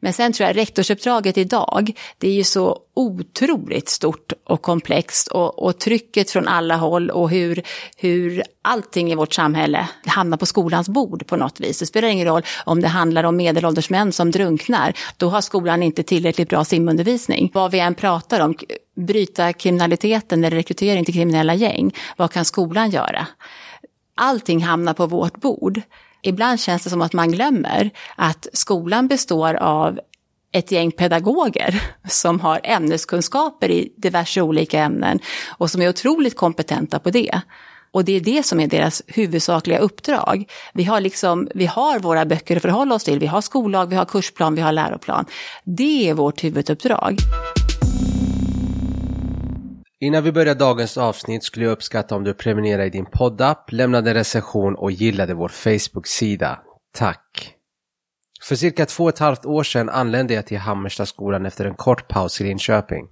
Men sen tror jag rektorsuppdraget idag, det är ju så otroligt stort och komplext och, och, trycket från alla håll och hur, hur allting i vårt samhälle hamnar på skolans bord på något vis. Det spelar ingen roll om det handlar om medelålders män som drunknar, då har skolan inte tillräckligt bra simundervisning. Vad vi än pratar om, bryta kriminaliteten eller rekrytering till kriminella gäng, vad kan skolan göra? Allting hamnar på vårt bord. Ibland känns det som att man glömmer att skolan består av ett gäng pedagoger som har ämneskunskaper i diverse olika ämnen och som är otroligt kompetenta på det. Och det är det som är deras huvudsakliga uppdrag. Vi har, liksom, vi har våra böcker att förhålla oss till, vi har skollag, vi har kursplan, vi har läroplan. Det är vårt huvuduppdrag. Innan vi börjar dagens avsnitt skulle jag uppskatta om du prenumererar i din poddapp, lämnade en recension och gillade vår Facebook-sida. Tack! För cirka två och ett halvt år sedan anlände jag till Hammerstaskolan efter en kort paus i Linköping.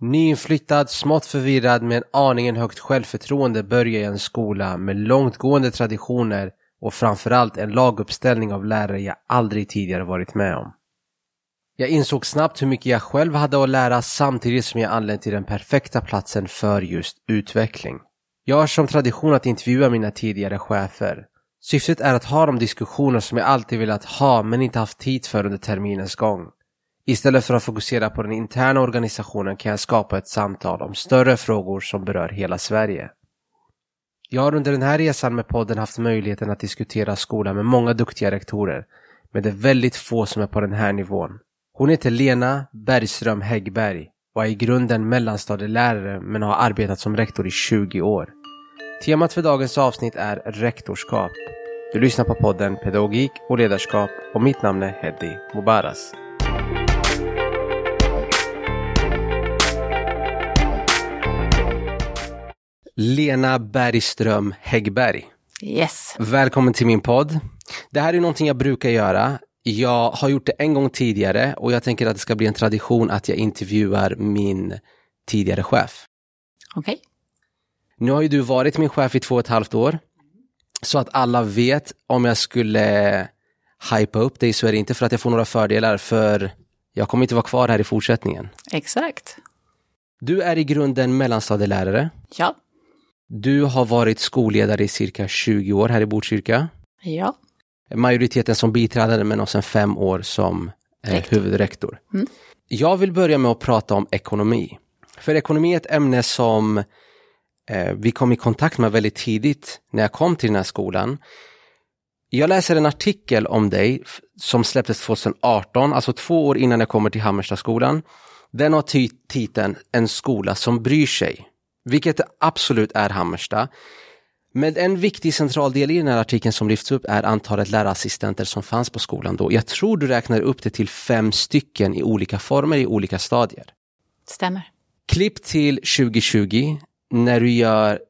Nyinflyttad, smått förvirrad med en aningen högt självförtroende började jag en skola med långtgående traditioner och framförallt en laguppställning av lärare jag aldrig tidigare varit med om. Jag insåg snabbt hur mycket jag själv hade att lära samtidigt som jag anlände till den perfekta platsen för just utveckling. Jag har som tradition att intervjua mina tidigare chefer. Syftet är att ha de diskussioner som jag alltid velat ha men inte haft tid för under terminens gång. Istället för att fokusera på den interna organisationen kan jag skapa ett samtal om större frågor som berör hela Sverige. Jag har under den här resan med podden haft möjligheten att diskutera skolan med många duktiga rektorer, men det är väldigt få som är på den här nivån. Hon heter Lena Bergström Häggberg och är i grunden mellanstadielärare men har arbetat som rektor i 20 år. Temat för dagens avsnitt är rektorskap. Du lyssnar på podden Pedagogik och ledarskap och mitt namn är Heddy Mubaras. Lena Bergström Häggberg. Yes. Välkommen till min podd. Det här är någonting jag brukar göra. Jag har gjort det en gång tidigare och jag tänker att det ska bli en tradition att jag intervjuar min tidigare chef. Okej. Okay. Nu har ju du varit min chef i två och ett halvt år. Så att alla vet om jag skulle hypa upp dig så är det inte för att jag får några fördelar för jag kommer inte vara kvar här i fortsättningen. Exakt. Du är i grunden mellanstadielärare. Ja. Du har varit skolledare i cirka 20 år här i Botkyrka. Ja majoriteten som biträdande men och sen fem år som eh, huvudrektor. Mm. Jag vill börja med att prata om ekonomi. För ekonomi är ett ämne som eh, vi kom i kontakt med väldigt tidigt när jag kom till den här skolan. Jag läser en artikel om dig som släpptes 2018, alltså två år innan jag kommer till Hammerstaskolan. Den har titeln En skola som bryr sig, vilket absolut är Hammersta. Men en viktig central del i den här artikeln som lyfts upp är antalet lärarassistenter som fanns på skolan då. Jag tror du räknar upp det till fem stycken i olika former i olika stadier. Stämmer. Klipp till 2020 när du gör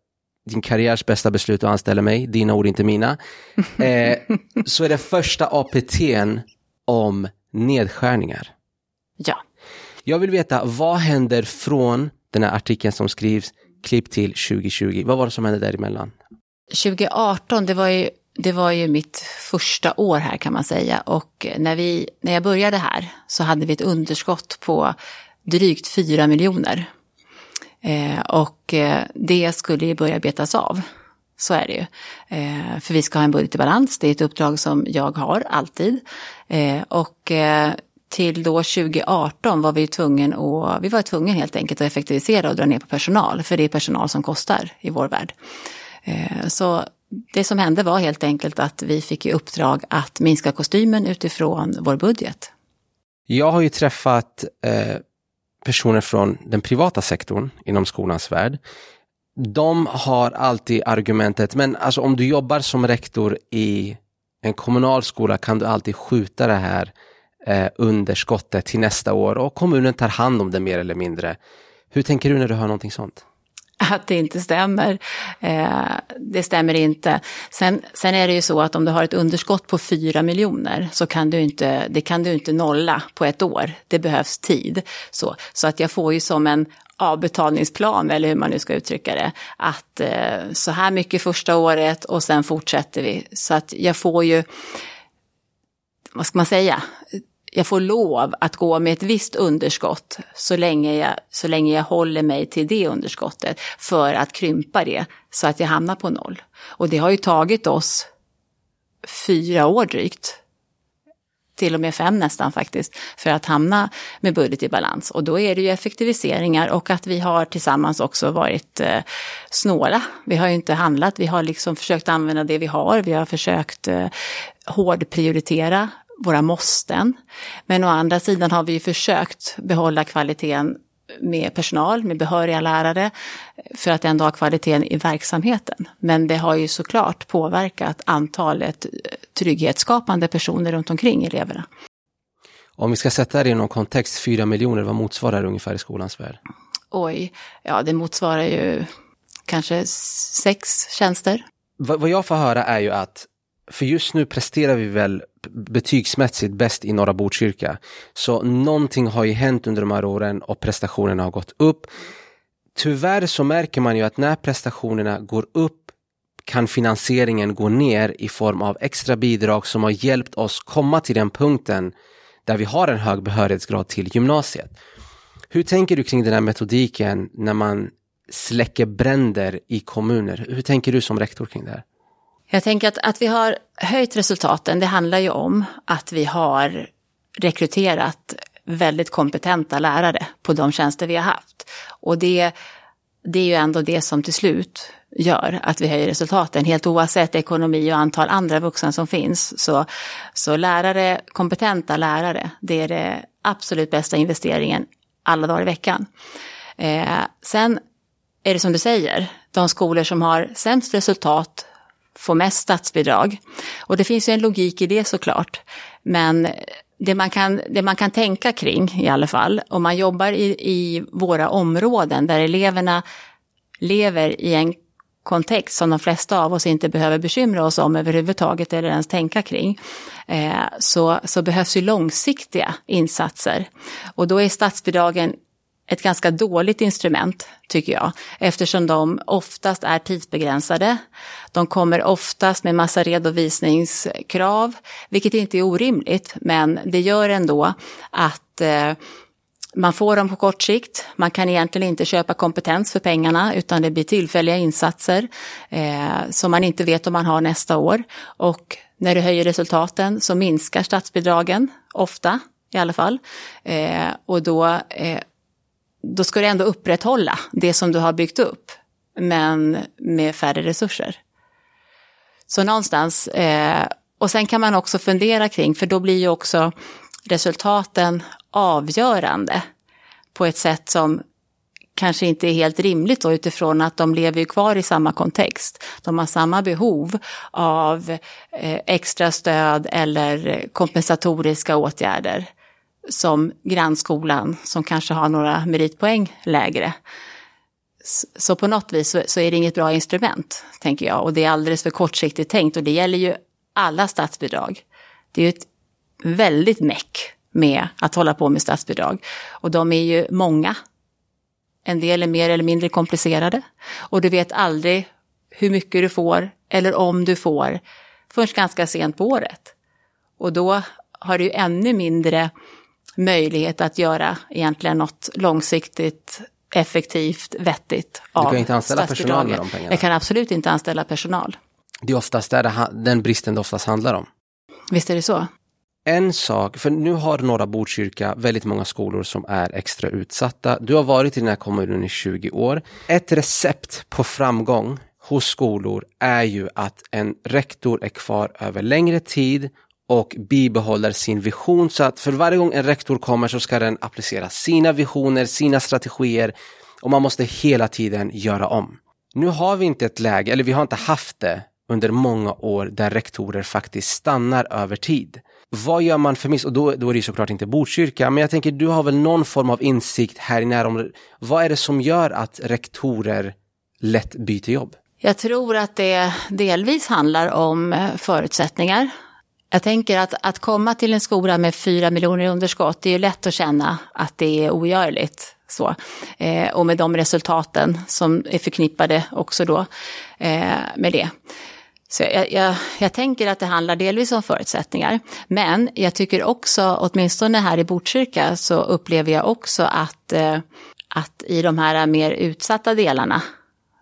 din karriärs bästa beslut att anställa mig, dina ord inte mina. Eh, så är det första APTn om nedskärningar. Ja. Jag vill veta vad händer från den här artikeln som skrivs klipp till 2020. Vad var det som hände däremellan? 2018, det var ju, det var ju mitt första år här kan man säga. Och när, vi, när jag började här så hade vi ett underskott på drygt 4 miljoner. Eh, och eh, det skulle ju börja betas av. Så är det ju. Eh, för vi ska ha en budget i balans, det är ett uppdrag som jag har alltid. Eh, och eh, till då 2018 var vi tvungen att, vi var tvungen helt enkelt att effektivisera och dra ner på personal, för det är personal som kostar i vår värld. Eh, så det som hände var helt enkelt att vi fick i uppdrag att minska kostymen utifrån vår budget. Jag har ju träffat eh, personer från den privata sektorn inom skolans värld. De har alltid argumentet, men alltså om du jobbar som rektor i en kommunal skola kan du alltid skjuta det här eh, underskottet till nästa år och kommunen tar hand om det mer eller mindre. Hur tänker du när du hör någonting sånt? att det inte stämmer. Eh, det stämmer inte. Sen, sen är det ju så att om du har ett underskott på 4 miljoner så kan du inte, det kan du inte nolla på ett år. Det behövs tid. Så, så att jag får ju som en avbetalningsplan, eller hur man nu ska uttrycka det, att eh, så här mycket första året och sen fortsätter vi. Så att jag får ju, vad ska man säga, jag får lov att gå med ett visst underskott så länge, jag, så länge jag håller mig till det underskottet för att krympa det så att jag hamnar på noll. Och det har ju tagit oss fyra år drygt till och med fem nästan faktiskt, för att hamna med budget i balans. Och då är det ju effektiviseringar och att vi har tillsammans också varit eh, snåla. Vi har ju inte handlat, vi har liksom försökt använda det vi har, vi har försökt eh, hårdprioritera våra måsten. Men å andra sidan har vi försökt behålla kvaliteten med personal, med behöriga lärare, för att ändå ha kvaliteten i verksamheten. Men det har ju såklart påverkat antalet trygghetsskapande personer runt omkring eleverna. Om vi ska sätta det i någon kontext, 4 miljoner, vad motsvarar det ungefär i skolans värld? Oj, ja det motsvarar ju kanske sex tjänster. Vad jag får höra är ju att för just nu presterar vi väl betygsmässigt bäst i norra Botkyrka. Så någonting har ju hänt under de här åren och prestationerna har gått upp. Tyvärr så märker man ju att när prestationerna går upp kan finansieringen gå ner i form av extra bidrag som har hjälpt oss komma till den punkten där vi har en hög behörighetsgrad till gymnasiet. Hur tänker du kring den här metodiken när man släcker bränder i kommuner? Hur tänker du som rektor kring det här? Jag tänker att, att vi har höjt resultaten, det handlar ju om att vi har rekryterat väldigt kompetenta lärare på de tjänster vi har haft. Och det, det är ju ändå det som till slut gör att vi höjer resultaten, helt oavsett ekonomi och antal andra vuxna som finns. Så, så lärare, kompetenta lärare, det är det absolut bästa investeringen alla dagar i veckan. Eh, sen är det som du säger, de skolor som har sämst resultat får mest statsbidrag. Och det finns ju en logik i det såklart. Men det man kan, det man kan tänka kring i alla fall, om man jobbar i, i våra områden där eleverna lever i en kontext som de flesta av oss inte behöver bekymra oss om överhuvudtaget eller ens tänka kring, eh, så, så behövs ju långsiktiga insatser. Och då är statsbidragen ett ganska dåligt instrument, tycker jag, eftersom de oftast är tidsbegränsade. De kommer oftast med massa redovisningskrav, vilket inte är orimligt, men det gör ändå att eh, man får dem på kort sikt. Man kan egentligen inte köpa kompetens för pengarna utan det blir tillfälliga insatser eh, som man inte vet om man har nästa år. Och när du höjer resultaten så minskar statsbidragen, ofta i alla fall. Eh, och då eh, då ska du ändå upprätthålla det som du har byggt upp, men med färre resurser. Så någonstans, eh, och sen kan man också fundera kring, för då blir ju också resultaten avgörande på ett sätt som kanske inte är helt rimligt då, utifrån att de lever ju kvar i samma kontext. De har samma behov av eh, extra stöd eller kompensatoriska åtgärder som grannskolan som kanske har några meritpoäng lägre. Så på något vis så är det inget bra instrument, tänker jag. Och det är alldeles för kortsiktigt tänkt och det gäller ju alla statsbidrag. Det är ju ett väldigt meck med att hålla på med statsbidrag. Och de är ju många. En del är mer eller mindre komplicerade. Och du vet aldrig hur mycket du får eller om du får förrän ganska sent på året. Och då har du ju ännu mindre möjlighet att göra egentligen något långsiktigt effektivt, vettigt av Du kan inte anställa personal med de pengarna? Jag kan absolut inte anställa personal. Det är oftast där den bristen det oftast handlar om. Visst är det så. En sak, för nu har norra Botkyrka väldigt många skolor som är extra utsatta. Du har varit i den här kommunen i 20 år. Ett recept på framgång hos skolor är ju att en rektor är kvar över längre tid och bibehåller sin vision så att för varje gång en rektor kommer så ska den applicera sina visioner, sina strategier och man måste hela tiden göra om. Nu har vi inte ett läge, eller vi har inte haft det under många år där rektorer faktiskt stannar över tid. Vad gör man för miss? Och då, då är det såklart inte Botkyrka, men jag tänker du har väl någon form av insikt här i närområdet. Vad är det som gör att rektorer lätt byter jobb? Jag tror att det delvis handlar om eh, förutsättningar. Jag tänker att, att komma till en skola med fyra miljoner i underskott, det är ju lätt att känna att det är ogörligt. Så. Eh, och med de resultaten som är förknippade också då eh, med det. Så jag, jag, jag, tänker att det handlar delvis om förutsättningar. Men jag tycker också, åtminstone här i Botkyrka, så upplever jag också att, eh, att i de här mer utsatta delarna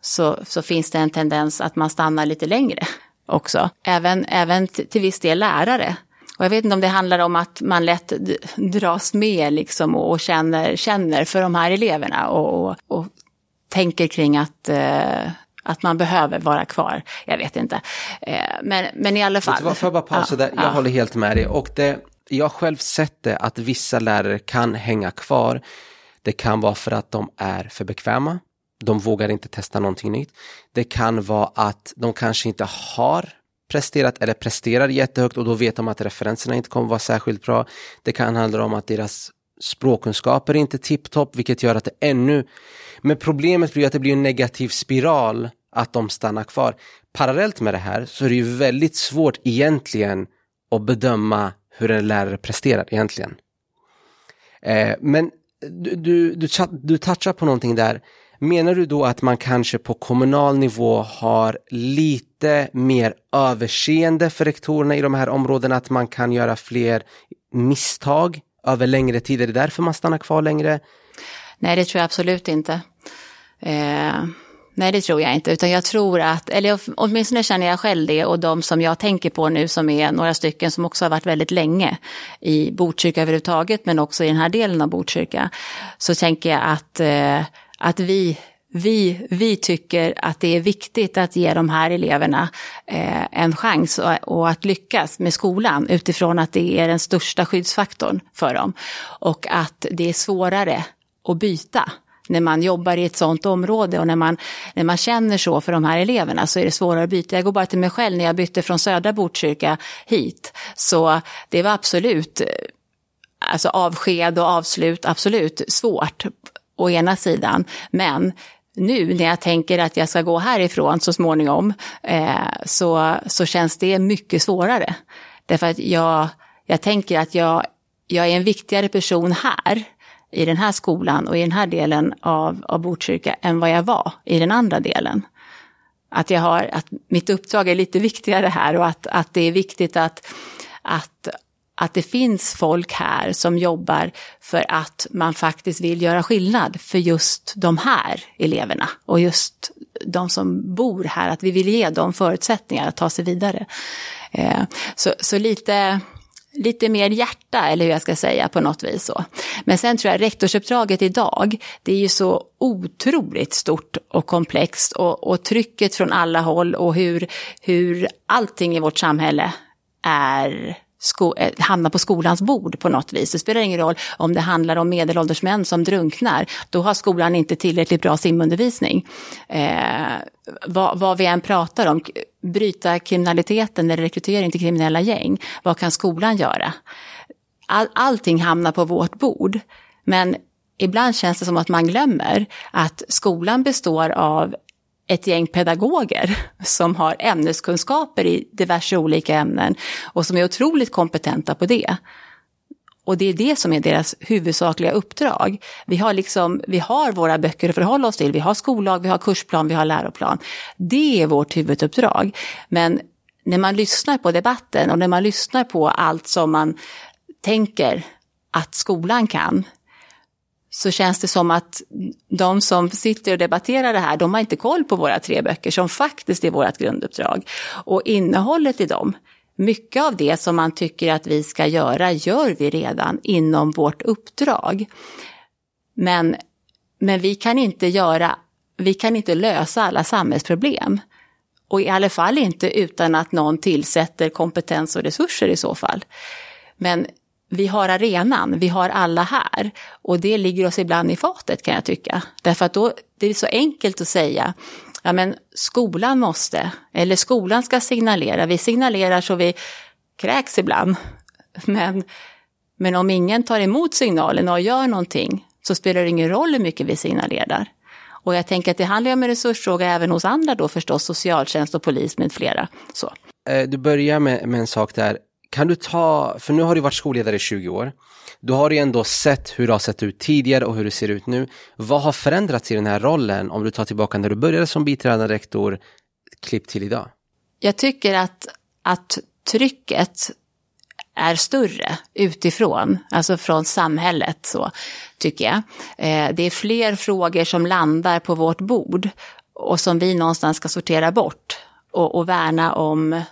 så, så finns det en tendens att man stannar lite längre också. Även, även till viss del lärare. Och jag vet inte om det handlar om att man lätt dras med liksom och känner, känner för de här eleverna och, och, och tänker kring att eh, att man behöver vara kvar. Jag vet inte. Eh, men, men i alla fall. Får jag bara pausa ja, där? Jag ja. håller helt med dig. Och det, jag har själv sett det att vissa lärare kan hänga kvar. Det kan vara för att de är för bekväma. De vågar inte testa någonting nytt. Det kan vara att de kanske inte har presterat eller presterar jättehögt och då vet de att referenserna inte kommer vara särskilt bra. Det kan handla om att deras språkkunskaper är inte tipptopp vilket gör att det ännu men problemet blir att det blir en negativ spiral att de stannar kvar. Parallellt med det här så är det ju väldigt svårt egentligen att bedöma hur en lärare presterar egentligen. Eh, men du, du, du, du touchar på någonting där. Menar du då att man kanske på kommunal nivå har lite mer överseende för rektorerna i de här områdena, att man kan göra fler misstag över längre tid? Är det därför man stannar kvar längre? Nej, det tror jag absolut inte. Eh, nej, det tror jag inte, utan jag tror att, eller åtminstone känner jag själv det och de som jag tänker på nu som är några stycken som också har varit väldigt länge i Botkyrka överhuvudtaget, men också i den här delen av Botkyrka, så tänker jag att, eh, att vi vi, vi tycker att det är viktigt att ge de här eleverna eh, en chans och, och, att lyckas med skolan utifrån att det är den största skyddsfaktorn för dem. Och att det är svårare att byta när man jobbar i ett sånt område och när man, när man känner så för de här eleverna så är det svårare att byta. Jag går bara till mig själv när jag bytte från södra Botkyrka hit. Så det var absolut, eh, alltså avsked och avslut, absolut svårt å ena sidan. Men nu när jag tänker att jag ska gå härifrån så småningom eh, så, så känns det mycket svårare. Därför att jag, jag tänker att jag, jag är en viktigare person här i den här skolan och i den här delen av, av Botkyrka än vad jag var i den andra delen. Att, jag har, att mitt uppdrag är lite viktigare här och att, att det är viktigt att, att, att det finns folk här som jobbar för att man faktiskt vill göra skillnad för just de här eleverna och just de som bor här, att vi vill ge dem förutsättningar att ta sig vidare. Eh, så, så lite lite mer hjärta, eller hur jag ska säga på något vis. Så. Men sen tror jag rektorsuppdraget idag, det är ju så otroligt stort och komplext och, och trycket från alla håll och hur, hur allting i vårt samhälle är sko eh, hamnar på skolans bord på något vis. Det spelar ingen roll om det handlar om medelålders män som drunknar. Då har skolan inte tillräckligt bra simundervisning. Eh, vad, vad vi än pratar om, bryta kriminaliteten eller rekrytering till kriminella gäng. Vad kan skolan göra? All, allting hamnar på vårt bord. Men ibland känns det som att man glömmer att skolan består av ett gäng pedagoger som har ämneskunskaper i diverse olika ämnen och som är otroligt kompetenta på det. Och det är det som är deras huvudsakliga uppdrag. Vi har, liksom, vi har våra böcker att förhålla oss till, vi har skollag, vi har kursplan, vi har läroplan. Det är vårt huvuduppdrag. Men när man lyssnar på debatten och när man lyssnar på allt som man tänker att skolan kan, så känns det som att de som sitter och debatterar det här, de har inte koll på våra tre böcker som faktiskt är vårt grunduppdrag. Och innehållet i dem, mycket av det som man tycker att vi ska göra gör vi redan inom vårt uppdrag. Men, men vi kan inte göra, vi kan inte lösa alla samhällsproblem. Och i alla fall inte utan att någon tillsätter kompetens och resurser i så fall. Men vi har arenan, vi har alla här. Och det ligger oss ibland i fatet kan jag tycka. Därför att då det är så enkelt att säga, ja men skolan måste, eller skolan ska signalera. Vi signalerar så vi kräks ibland. Men, men om ingen tar emot signalen och gör någonting så spelar det ingen roll hur mycket vi signalerar. Och jag tänker att det handlar om en resursfråga även hos andra då förstås, socialtjänst och polis med flera. Så. Eh, du börjar med, med en sak där, kan du ta, för nu har du varit skolledare i 20 år, då har du ändå sett hur det har sett ut tidigare och hur det ser ut nu. Vad har förändrats i den här rollen om du tar tillbaka när du började som biträdande rektor, klipp till idag? jag tycker att, att trycket är större utifrån, alltså från samhället så tycker jag. Eh, det är fler frågor som landar på vårt bord och som vi någonstans ska sortera bort och, och värna om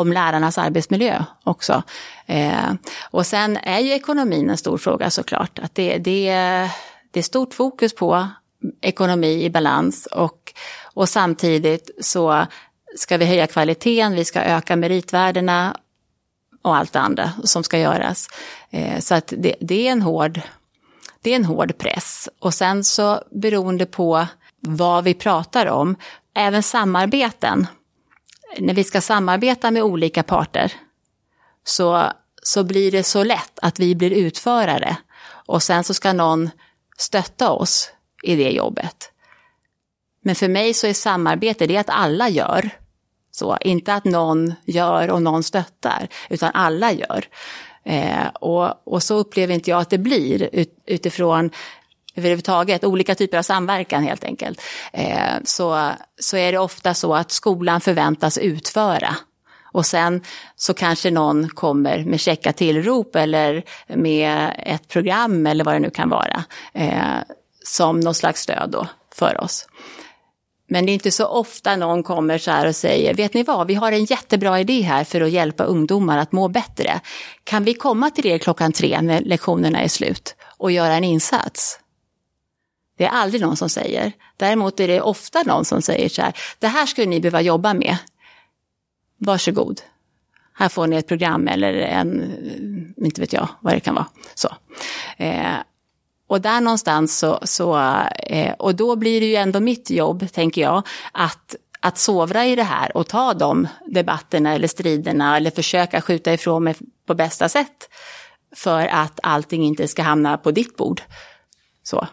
om lärarnas arbetsmiljö också. Eh, och sen är ju ekonomin en stor fråga såklart. Att det, det, det är stort fokus på ekonomi i balans och, och samtidigt så ska vi höja kvaliteten, vi ska öka meritvärdena och allt det andra som ska göras. Eh, så att det, det, är en hård, det är en hård press. Och sen så beroende på vad vi pratar om, även samarbeten. När vi ska samarbeta med olika parter så, så blir det så lätt att vi blir utförare och sen så ska någon stötta oss i det jobbet. Men för mig så är samarbete det att alla gör. Så, inte att någon gör och någon stöttar, utan alla gör. Eh, och, och så upplever inte jag att det blir ut, utifrån överhuvudtaget, olika typer av samverkan helt enkelt. Eh, så, så är det ofta så att skolan förväntas utföra. Och sen så kanske någon kommer med checka tillrop eller med ett program eller vad det nu kan vara. Eh, som någon slags stöd då för oss. Men det är inte så ofta någon kommer så här och säger, vet ni vad, vi har en jättebra idé här för att hjälpa ungdomar att må bättre. Kan vi komma till er klockan tre när lektionerna är slut och göra en insats? Det är aldrig någon som säger. Däremot är det ofta någon som säger så här, det här skulle ni behöva jobba med. Varsågod. Här får ni ett program eller en, eh, inte vet jag vad det kan vara. Så. Eh, och där någonstans så, så eh, och då blir det ju ändå mitt jobb, tänker jag, att att sovra i det här och ta de debatterna eller striderna eller försöka skjuta ifrån mig på bästa sätt. För att allting inte ska hamna på ditt bord. Så.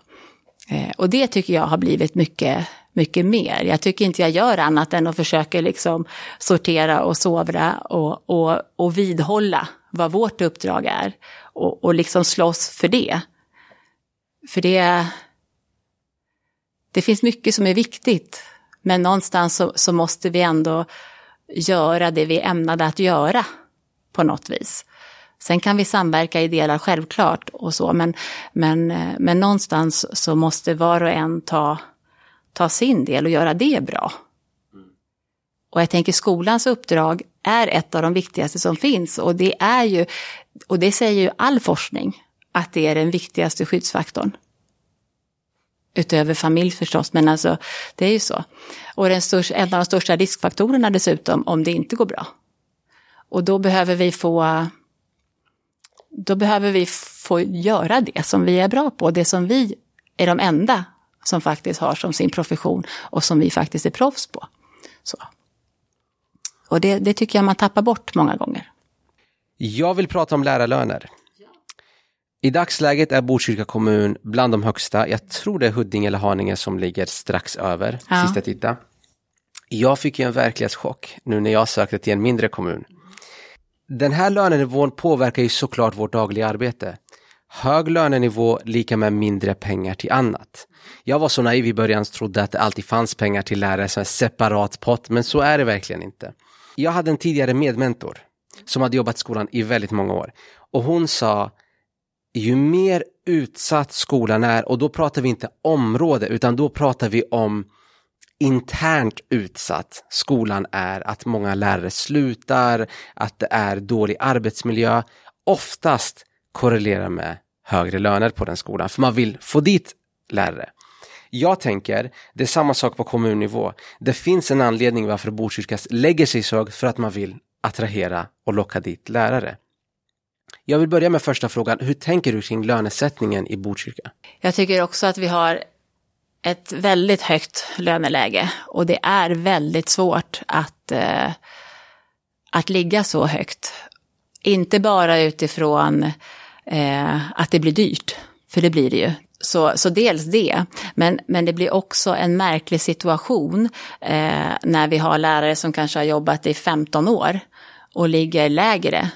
Eh, och det tycker jag har blivit mycket, mycket mer. Jag tycker inte jag gör annat än att försöka liksom sortera och sovra och, och, och vidhålla vad vårt uppdrag är. Och, och liksom slåss för det. För det, det finns mycket som är viktigt. Men någonstans så, så måste vi ändå göra det vi är ämnade att göra på något vis. Sen kan vi samverka i delar självklart och så, men, men, men någonstans så måste var och en ta, ta sin del och göra det bra. Och jag tänker skolans uppdrag är ett av de viktigaste som finns och det är ju, och det säger ju all forskning, att det är den viktigaste skyddsfaktorn. Utöver familj förstås, men alltså det är ju så. Och den största, en av de största riskfaktorerna dessutom om det inte går bra. Och då behöver vi få då behöver vi få göra det som vi är bra på, det som vi är de enda som faktiskt har som sin profession och som vi faktiskt är proffs på. Så. Och det, det tycker jag man tappar bort många gånger. Jag vill prata om lärarlöner. I dagsläget är Botkyrka kommun bland de högsta. Jag tror det är Huddinge eller Haninge som ligger strax över, ja. sista titta. Jag fick ju en verklighetschock nu när jag sökte till en mindre kommun. Den här lönenivån påverkar ju såklart vårt dagliga arbete. Hög lönenivå lika med mindre pengar till annat. Jag var så naiv i början och trodde att det alltid fanns pengar till lärare som en separat pott, men så är det verkligen inte. Jag hade en tidigare medmentor som hade jobbat i skolan i väldigt många år och hon sa ju mer utsatt skolan är, och då pratar vi inte område, utan då pratar vi om internt utsatt skolan är, att många lärare slutar, att det är dålig arbetsmiljö, oftast korrelerar med högre löner på den skolan, för man vill få dit lärare. Jag tänker, det är samma sak på kommunnivå. Det finns en anledning varför Botkyrka lägger sig så högt för att man vill attrahera och locka dit lärare. Jag vill börja med första frågan. Hur tänker du kring lönesättningen i Botkyrka? Jag tycker också att vi har ett väldigt högt löneläge och det är väldigt svårt att, eh, att ligga så högt. Inte bara utifrån eh, att det blir dyrt, för det blir det ju. Så, så dels det, men, men det blir också en märklig situation eh, när vi har lärare som kanske har jobbat i 15 år och ligger lägre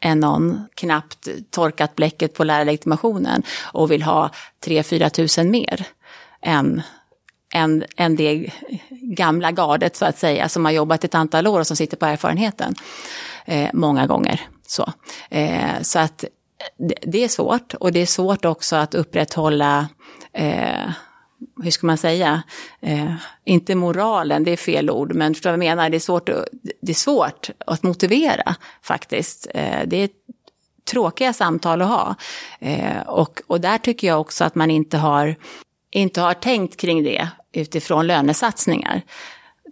än någon knappt torkat bläcket på lärarlegitimationen och vill ha 3-4 tusen mer än, än, än det gamla gardet så att säga, som har jobbat ett antal år och som sitter på erfarenheten eh, många gånger. Så, eh, så att det, det, är svårt och det är svårt också att upprätthålla eh, hur ska man säga, eh, inte moralen, det är fel ord, men förstår vad jag menar, det är svårt, det är svårt att motivera faktiskt. Eh, det är tråkiga samtal att ha. Eh, och, och där tycker jag också att man inte har, inte har tänkt kring det utifrån lönesatsningar,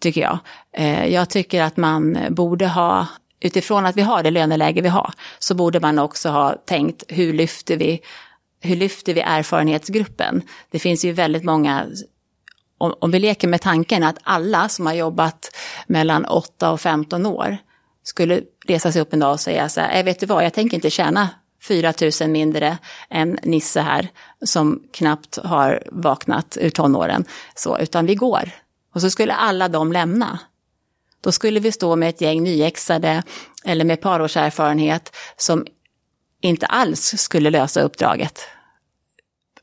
tycker jag. Eh, jag tycker att man borde ha utifrån att vi har det löneläge vi har, så borde man också ha tänkt hur lyfter vi hur lyfter vi erfarenhetsgruppen? Det finns ju väldigt många, om, om vi leker med tanken att alla som har jobbat mellan 8 och 15 år skulle resa sig upp en dag och säga så här, eh, vet du vad, jag tänker inte tjäna 4 000 mindre än Nisse här som knappt har vaknat ur tonåren, så, utan vi går. Och så skulle alla de lämna. Då skulle vi stå med ett gäng nyexade eller med parårserfarenhet som inte alls skulle lösa uppdraget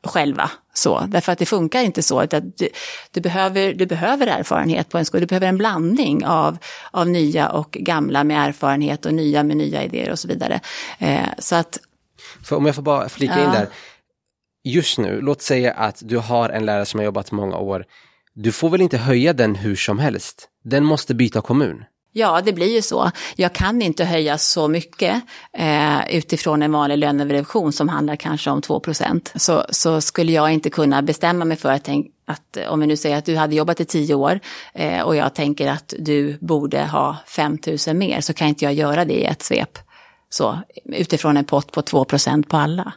själva. Så, därför att det funkar inte så. Att du, du, behöver, du behöver erfarenhet på en skola, du behöver en blandning av, av nya och gamla med erfarenhet och nya med nya idéer och så vidare. Eh, så att, för om jag får bara flika ja. in där. Just nu, låt säga att du har en lärare som har jobbat många år. Du får väl inte höja den hur som helst? Den måste byta kommun. Ja, det blir ju så. Jag kan inte höja så mycket eh, utifrån en vanlig lönerevision som handlar kanske om 2 så, så skulle jag inte kunna bestämma mig för att, tänk, att om vi nu säger att du hade jobbat i tio år eh, och jag tänker att du borde ha 5 000 mer så kan inte jag göra det i ett svep. Så, utifrån en pott på 2% på alla.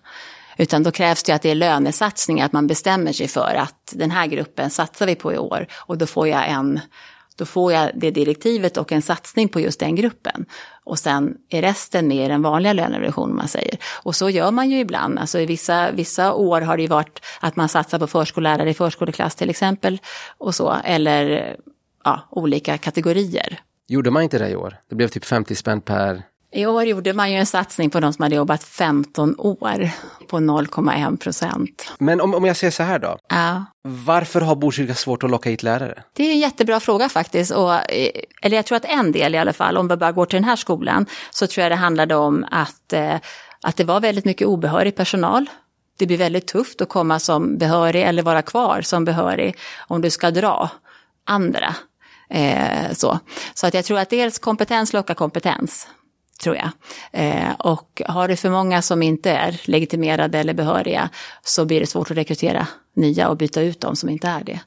Utan då krävs det att det är lönesatsningar, att man bestämmer sig för att den här gruppen satsar vi på i år och då får jag en då får jag det direktivet och en satsning på just den gruppen. Och sen är resten mer den vanliga lönerevision om man säger. Och så gör man ju ibland. Alltså i vissa, vissa år har det ju varit att man satsar på förskollärare i förskoleklass till exempel. Och så, eller ja, olika kategorier. Gjorde man inte det i år? Det blev typ 50 spänn per i år gjorde man ju en satsning på de som hade jobbat 15 år på 0,1 procent. Men om, om jag säger så här då. Ja. Varför har Botkyrka svårt att locka hit lärare? Det är en jättebra fråga faktiskt. Och, eh, eller jag tror att en del i alla fall, om vi bara går till den här skolan, så tror jag det handlade om att, eh, att det var väldigt mycket obehörig personal. Det blir väldigt tufft att komma som behörig eller vara kvar som behörig om du ska dra andra. Eh, så. så att jag tror att dels kompetens lockar kompetens tror jag. Eh, och har du för många som inte är legitimerade eller behöriga så blir det svårt att rekrytera nya och byta ut dem som inte är det.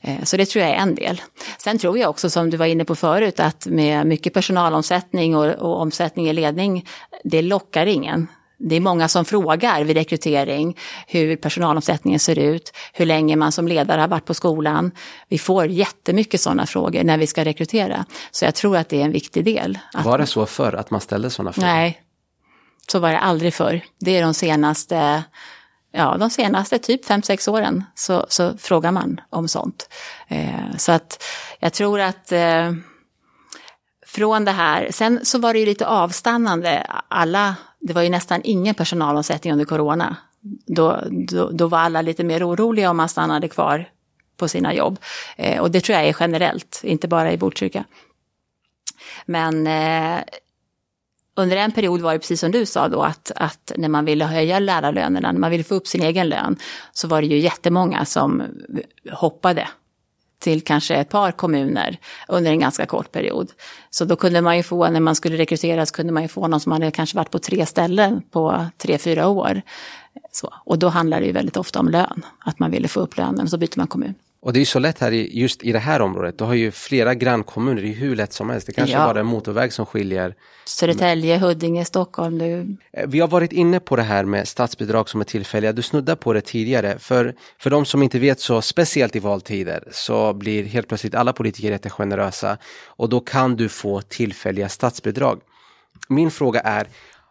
Eh, så det tror jag är en del. Sen tror jag också, som du var inne på förut, att med mycket personalomsättning och, och omsättning i ledning, det lockar ingen det är många som frågar vid rekrytering hur personalomsättningen ser ut, hur länge man som ledare har varit på skolan. Vi får jättemycket sådana frågor när vi ska rekrytera. Så jag tror att det är en viktig del. Var det så förr att man ställde sådana frågor? Nej, så var det aldrig förr. Det är de senaste, ja, de senaste typ 5-6 åren så, så frågar man om sånt. Eh, så att jag tror att eh, från det här, sen så var det ju lite avstannande, alla det var ju nästan ingen personalomsättning under corona. Då, då, då, var alla lite mer oroliga om man stannade kvar på sina jobb. Eh, och det tror jag är generellt, inte bara i Botkyrka. Men eh, under en period var det precis som du sa då att, att när man ville höja lärarlönerna, när man ville få upp sin egen lön, så var det ju jättemånga som hoppade till kanske ett par kommuner under en ganska kort period. Så då kunde man ju få, när man skulle rekryteras, kunde man ju få någon som hade kanske varit på tre ställen på tre, fyra år. Så. Och då handlar det ju väldigt ofta om lön, att man ville få upp lönen och så byter man kommun. Och det är ju så lätt här i, just i det här området. Du har ju flera grannkommuner, det är hur lätt som helst. Det kanske ja. bara är en motorväg som skiljer. Södertälje, Huddinge, Stockholm. Du... Eh, vi har varit inne på det här med statsbidrag som är tillfälliga. Du snuddar på det tidigare. För, för de som inte vet så, speciellt i valtider, så blir helt plötsligt alla politiker jättegenerösa. Och då kan du få tillfälliga statsbidrag. Min fråga är,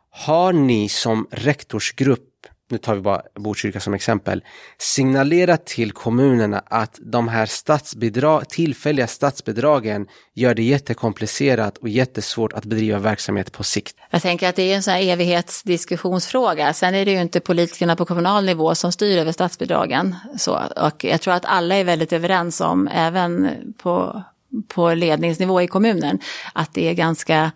har ni som rektorsgrupp nu tar vi bara Botkyrka som exempel, signalera till kommunerna att de här statsbidrag, tillfälliga statsbidragen gör det jättekomplicerat och jättesvårt att bedriva verksamhet på sikt. Jag tänker att det är en sån här evighetsdiskussionsfråga. Sen är det ju inte politikerna på kommunal nivå som styr över statsbidragen. Så, och jag tror att alla är väldigt överens om, även på, på ledningsnivå i kommunen, att det är ganska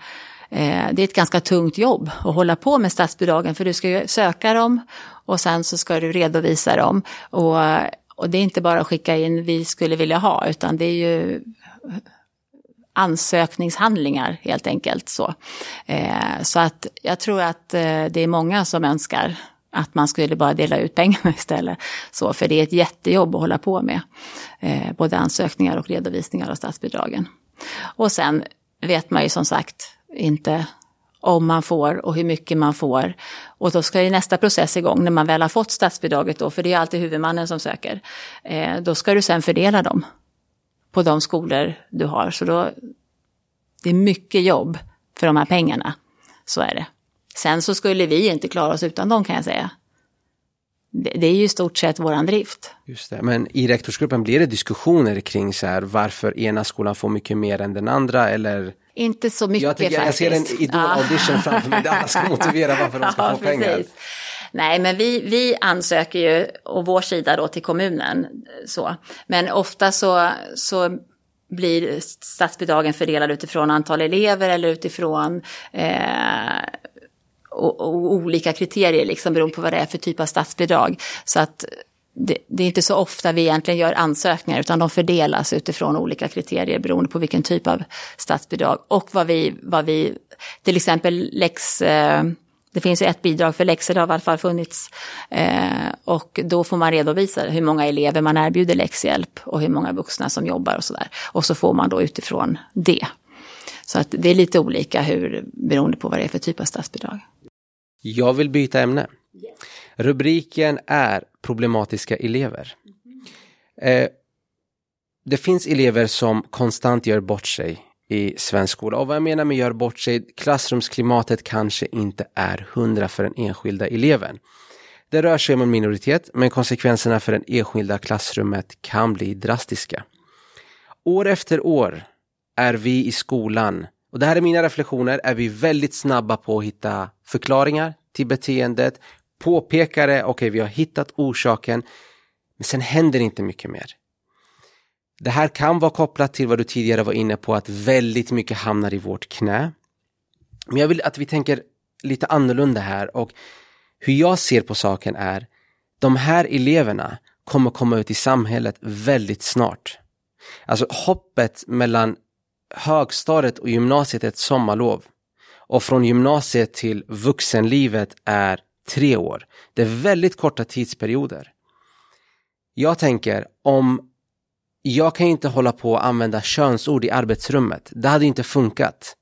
Eh, det är ett ganska tungt jobb att hålla på med statsbidragen för du ska ju söka dem och sen så ska du redovisa dem. Och, och det är inte bara att skicka in vi skulle vilja ha utan det är ju ansökningshandlingar helt enkelt. Så, eh, så att jag tror att eh, det är många som önskar att man skulle bara dela ut pengarna istället. Så, för det är ett jättejobb att hålla på med. Eh, både ansökningar och redovisningar av statsbidragen. Och sen vet man ju som sagt inte om man får och hur mycket man får. Och då ska ju nästa process igång när man väl har fått statsbidraget då, för det är alltid huvudmannen som söker. Eh, då ska du sen fördela dem på de skolor du har. Så då, det är mycket jobb för de här pengarna. Så är det. Sen så skulle vi inte klara oss utan dem kan jag säga. Det, det är ju i stort sett våran drift. Just det, men i rektorsgruppen blir det diskussioner kring så här varför ena skolan får mycket mer än den andra eller? Inte så mycket jag tycker, faktiskt. Jag ser en idol-audition ja. framför mig där alla ska motivera varför de ska ja, få precis. pengar. Nej, men vi, vi ansöker ju, och vår sida då till kommunen, så. Men ofta så, så blir statsbidragen fördelade utifrån antal elever eller utifrån eh, och, och, olika kriterier liksom beroende på vad det är för typ av statsbidrag. Så att det, det, är inte så ofta vi egentligen gör ansökningar utan de fördelas utifrån olika kriterier beroende på vilken typ av statsbidrag och vad vi, vad vi till exempel läx, eh, det finns ju ett bidrag för läxor, det har i alla fall funnits. Eh, och då får man redovisa hur många elever man erbjuder läxhjälp och hur många vuxna som jobbar och sådär. Och så får man då utifrån det. Så att det är lite olika hur, beroende på vad det är för typ av statsbidrag. Jag vill byta ämne. Rubriken är problematiska elever. Eh, det finns elever som konstant gör bort sig i svensk skola. Och vad jag menar med gör bort sig, klassrumsklimatet kanske inte är hundra för den enskilda eleven. Det rör sig om en minoritet, men konsekvenserna för det enskilda klassrummet kan bli drastiska. År efter år är vi i skolan, och det här är mina reflektioner, är vi väldigt snabba på att hitta förklaringar till beteendet, påpekar det, okej okay, vi har hittat orsaken, men sen händer inte mycket mer. Det här kan vara kopplat till vad du tidigare var inne på, att väldigt mycket hamnar i vårt knä. Men jag vill att vi tänker lite annorlunda här och hur jag ser på saken är, de här eleverna kommer komma ut i samhället väldigt snart. Alltså hoppet mellan högstadiet och gymnasiet är ett sommarlov. Och från gymnasiet till vuxenlivet är tre år. Det är väldigt korta tidsperioder. Jag tänker om jag kan inte hålla på att använda könsord i arbetsrummet. Det hade inte funkat.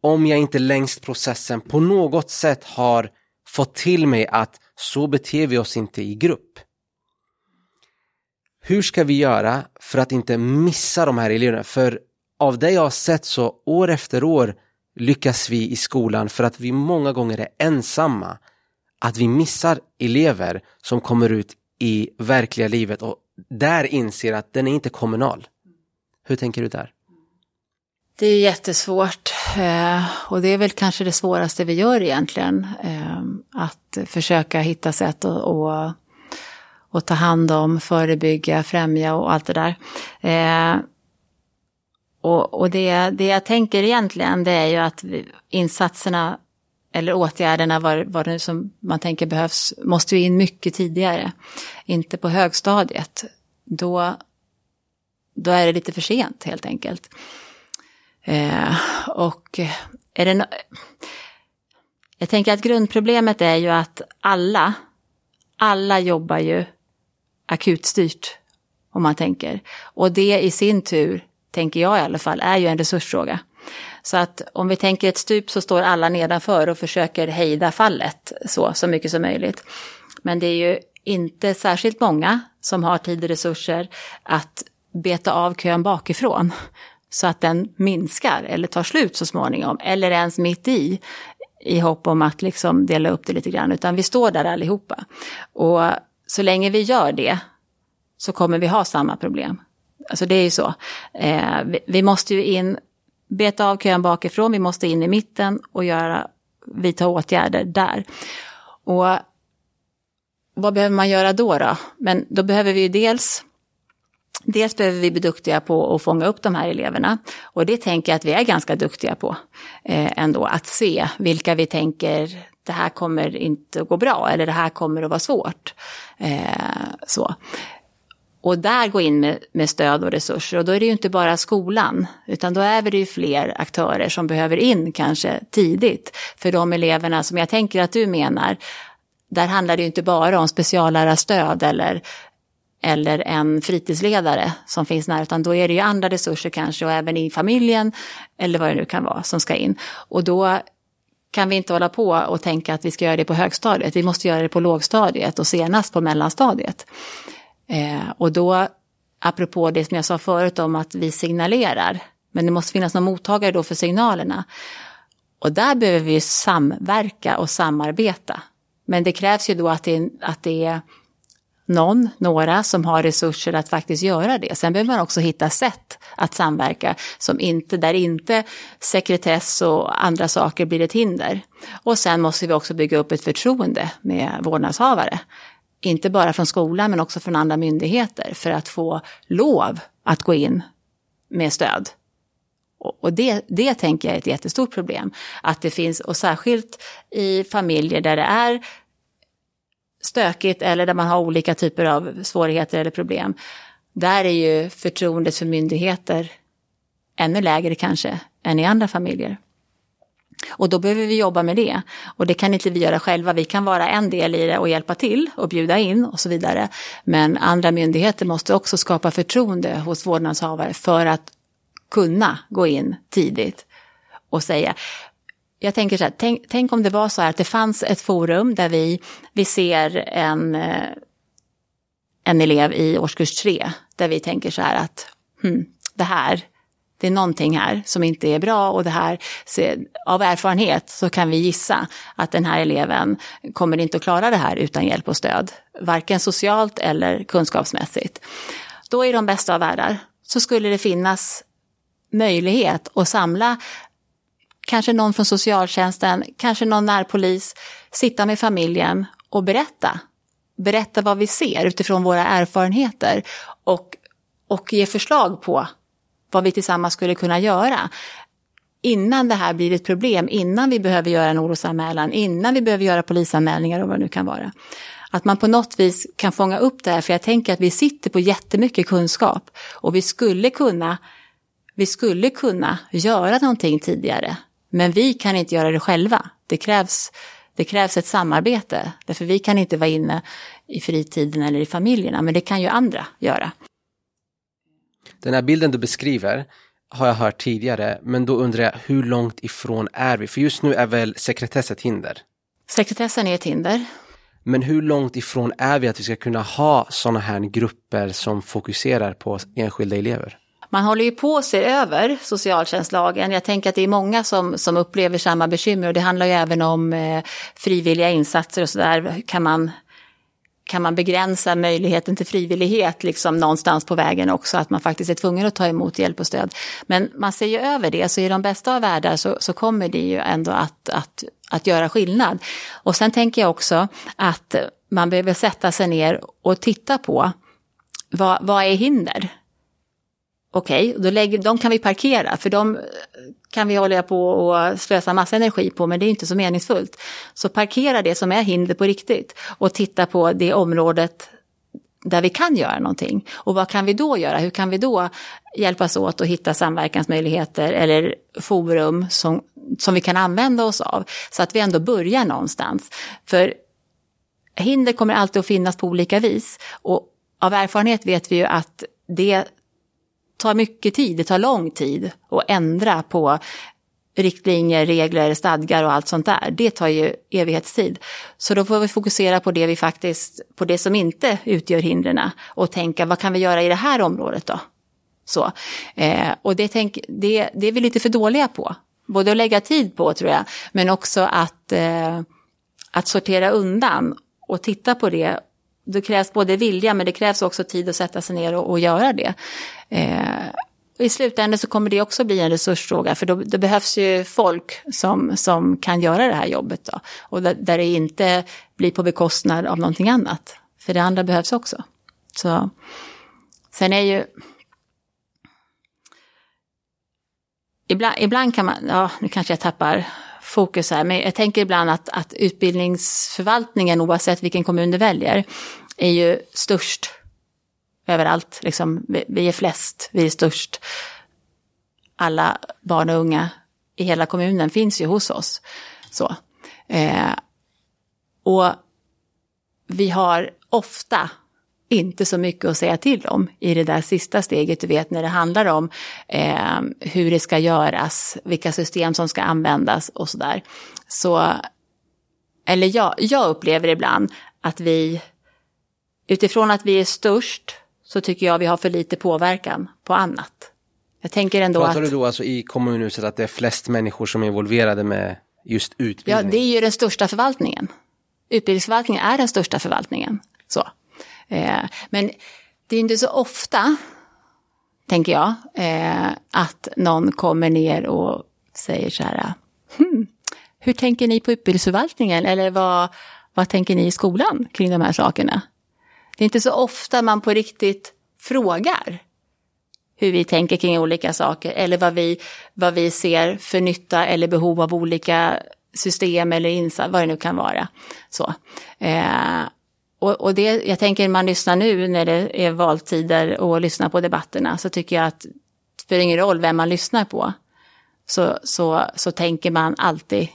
Om jag inte längs processen på något sätt har fått till mig att så beter vi oss inte i grupp. Hur ska vi göra för att inte missa de här eleverna? För av det jag har sett så år efter år lyckas vi i skolan för att vi många gånger är ensamma. Att vi missar elever som kommer ut i verkliga livet och där inser att den är inte kommunal. Hur tänker du där? Det är jättesvårt eh, och det är väl kanske det svåraste vi gör egentligen. Eh, att försöka hitta sätt att och ta hand om, förebygga, främja och allt det där. Eh, och, och det, det jag tänker egentligen det är ju att insatserna eller åtgärderna, vad, vad det som man tänker behövs, måste ju in mycket tidigare. Inte på högstadiet. Då, då är det lite för sent helt enkelt. Eh, och är det no jag tänker att grundproblemet är ju att alla, alla jobbar ju akutstyrt. Om man tänker. Och det i sin tur tänker jag i alla fall, är ju en resursfråga. Så att om vi tänker ett stup så står alla nedanför och försöker hejda fallet så, så mycket som möjligt. Men det är ju inte särskilt många som har tid och resurser att beta av kön bakifrån så att den minskar eller tar slut så småningom eller ens mitt i i hopp om att liksom dela upp det lite grann, utan vi står där allihopa. Och så länge vi gör det så kommer vi ha samma problem. Alltså det är ju så. Eh, vi, vi, måste ju in, beta av kön bakifrån, vi måste in i mitten och göra, vidta åtgärder där. Och vad behöver man göra då? då? Men då behöver vi ju dels Dels behöver vi bli duktiga på att fånga upp de här eleverna. Och det tänker jag att vi är ganska duktiga på eh, ändå. Att se vilka vi tänker, det här kommer inte att gå bra eller det här kommer att vara svårt. Eh, så. Och där gå in med, med, stöd och resurser. Och då är det ju inte bara skolan, utan då är det ju fler aktörer som behöver in kanske tidigt. För de eleverna som jag tänker att du menar, där handlar det ju inte bara om speciallärarstöd eller eller en fritidsledare som finns nära, utan då är det ju andra resurser kanske och även i familjen eller vad det nu kan vara som ska in. Och då kan vi inte hålla på och tänka att vi ska göra det på högstadiet, vi måste göra det på lågstadiet och senast på mellanstadiet. Eh, och då, apropå det som jag sa förut om att vi signalerar, men det måste finnas någon mottagare då för signalerna. Och där behöver vi samverka och samarbeta. Men det krävs ju då att det, att det är någon, några som har resurser att faktiskt göra det. Sen behöver man också hitta sätt att samverka som inte, där inte sekretess och andra saker blir ett hinder. Och sen måste vi också bygga upp ett förtroende med vårdnadshavare. Inte bara från skolan men också från andra myndigheter för att få lov att gå in med stöd. Och det, det tänker jag är ett jättestort problem. Att det finns, och särskilt i familjer där det är stökigt eller där man har olika typer av svårigheter eller problem. Där är ju förtroendet för myndigheter ännu lägre kanske än i andra familjer. Och då behöver vi jobba med det. Och det kan inte vi göra själva. Vi kan vara en del i det och hjälpa till och bjuda in och så vidare. Men andra myndigheter måste också skapa förtroende hos vårdnadshavare för att kunna gå in tidigt och säga jag tänker så här, tänk, tänk, om det var så här att det fanns ett forum där vi, vi ser en, eh, en elev i årskurs tre, där vi tänker så här att hmm, det här, det är någonting här som inte är bra och det här, av erfarenhet så kan vi gissa att den här eleven kommer inte att klara det här utan hjälp och stöd, varken socialt eller kunskapsmässigt. Då i de bästa av världar så skulle det finnas möjlighet att samla kanske någon från socialtjänsten, kanske någon närpolis, sitta med familjen och berätta. Berätta vad vi ser utifrån våra erfarenheter och, och ge förslag på vad vi tillsammans skulle kunna göra. Innan det här blir ett problem, innan vi behöver göra en orosanmälan, innan vi behöver göra polisanmälningar och vad det nu kan vara. Att man på något vis kan fånga upp det här, för jag tänker att vi sitter på jättemycket kunskap och vi skulle kunna vi skulle kunna göra någonting tidigare. Men vi kan inte göra det själva. Det krävs, det krävs ett samarbete. Därför vi kan inte vara inne i fritiden eller i familjerna, men det kan ju andra göra. Den här bilden du beskriver har jag hört tidigare, men då undrar jag hur långt ifrån är vi? För just nu är väl sekretess ett hinder? Sekretessen är ett hinder. Men hur långt ifrån är vi att vi ska kunna ha sådana här grupper som fokuserar på enskilda elever? Man håller ju på att se över socialtjänstlagen. Jag tänker att det är många som, som upplever samma bekymmer och det handlar ju även om eh, frivilliga insatser och sådär. Kan man, kan man begränsa möjligheten till frivillighet liksom någonstans på vägen också, att man faktiskt är tvungen att ta emot hjälp och stöd. Men man ser ju över det, så i de bästa av världar så, så kommer det ju ändå att, att, att göra skillnad. Och sen tänker jag också att man behöver sätta sig ner och titta på vad, vad är hinder? Okej, okay, de kan vi parkera för de eh, kan vi hålla på och slösa massa energi på men det är inte så meningsfullt. Så parkera det som är hinder på riktigt och titta på det området där vi kan göra någonting. Och vad kan vi då göra? Hur kan vi då hjälpas åt att hitta samverkansmöjligheter eller forum som, som vi kan använda oss av? Så att vi ändå börjar någonstans. För hinder kommer alltid att finnas på olika vis. Och av erfarenhet vet vi ju att det tar mycket tid, det tar lång tid att ändra på riktlinjer, regler, stadgar och allt sånt där. Det tar ju evighetstid. Så då får vi fokusera på det vi faktiskt, på det som inte utgör hindren och tänka vad kan vi göra i det här området då? Så. Eh, och det, tänk, det, det är vi lite för dåliga på. Både att lägga tid på tror jag, men också att, eh, att sortera undan och titta på det. Det krävs både vilja men det krävs också tid att sätta sig ner och, och göra det. Eh, i slutändan så kommer det också bli en resursfråga för då, då, behövs ju folk som, som kan göra det här jobbet. Då. Och där, där, det inte blir på bekostnad av någonting annat. För det andra behövs också. Så, sen är ju... Ibland, ibland kan man, ja nu kanske jag tappar fokus här, men jag tänker ibland att, att utbildningsförvaltningen oavsett vilken kommun du väljer är ju störst överallt. Liksom, vi, vi är flest, vi är störst. Alla barn och unga i hela kommunen finns ju hos oss. Så. Eh, och vi har ofta inte så mycket att säga till om i det där sista steget, du vet när det handlar om eh, hur det ska göras, vilka system som ska användas och sådär. Så, eller jag, jag upplever ibland att vi, utifrån att vi är störst, så tycker jag vi har för lite påverkan på annat. Jag tänker ändå Pratar att... du då alltså i kommunhuset att det är flest människor som är involverade med just utbildning? Ja, det är ju den största förvaltningen. Utbildningsförvaltningen är den största förvaltningen. Så. Eh, men det är inte så ofta, tänker jag, eh, att någon kommer ner och säger så här, hmm, hur tänker ni på utbildningsförvaltningen? Eller vad, vad tänker ni i skolan kring de här sakerna? Det är inte så ofta man på riktigt frågar hur vi tänker kring olika saker eller vad vi, vad vi ser för nytta eller behov av olika system eller insatser, vad det nu kan vara. Så. Eh, och, och, det, jag tänker man lyssnar nu när det är valtider och lyssnar på debatterna så tycker jag att det spelar ingen roll vem man lyssnar på. Så, så, så tänker man alltid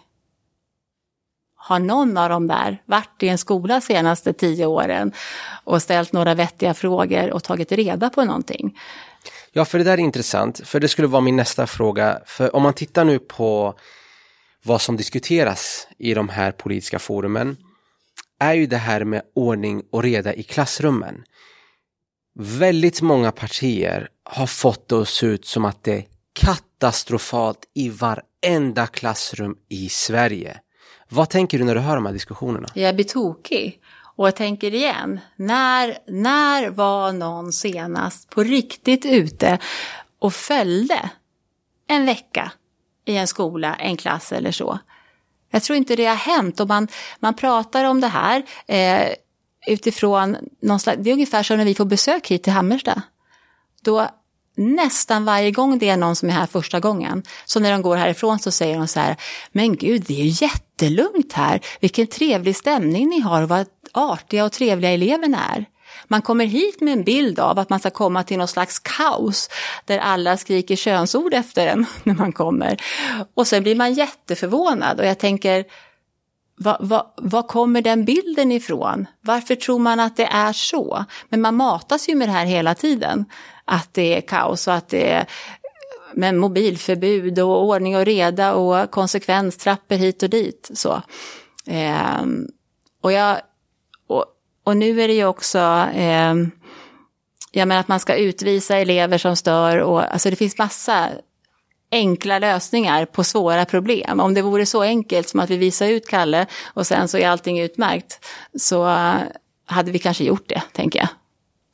har någon av dem där varit i en skola de senaste tio åren och ställt några vettiga frågor och tagit reda på någonting? Ja, för det där är intressant, för det skulle vara min nästa fråga. För om man tittar nu på vad som diskuteras i de här politiska forumen är ju det här med ordning och reda i klassrummen. Väldigt många partier har fått det att se ut som att det är katastrofalt i varenda klassrum i Sverige. Vad tänker du när du hör de här diskussionerna? Jag blir tokig. Och jag tänker igen, när, när var någon senast på riktigt ute och följde en vecka i en skola, en klass eller så? Jag tror inte det har hänt och man, man pratar om det här eh, utifrån någon slags, det är ungefär som när vi får besök hit till Hammersta. Då nästan varje gång det är någon som är här första gången, så när de går härifrån så säger de så här, men gud det är ju jättelugnt här, vilken trevlig stämning ni har och vad artiga och trevliga eleverna är. Man kommer hit med en bild av att man ska komma till någon slags kaos där alla skriker könsord efter en när man kommer. Och sen blir man jätteförvånad och jag tänker, var, var, var, kommer den bilden ifrån? Varför tror man att det är så? Men man matas ju med det här hela tiden. Att det är kaos och att det är med mobilförbud och ordning och reda och konsekvenstrappor hit och dit. Så. Eh, och, jag, och, och, nu är det ju också eh, jag menar att man ska utvisa elever som stör och alltså det finns massa enkla lösningar på svåra problem. Om det vore så enkelt som att vi visar ut Kalle och sen så är allting utmärkt så hade vi kanske gjort det, tänker jag.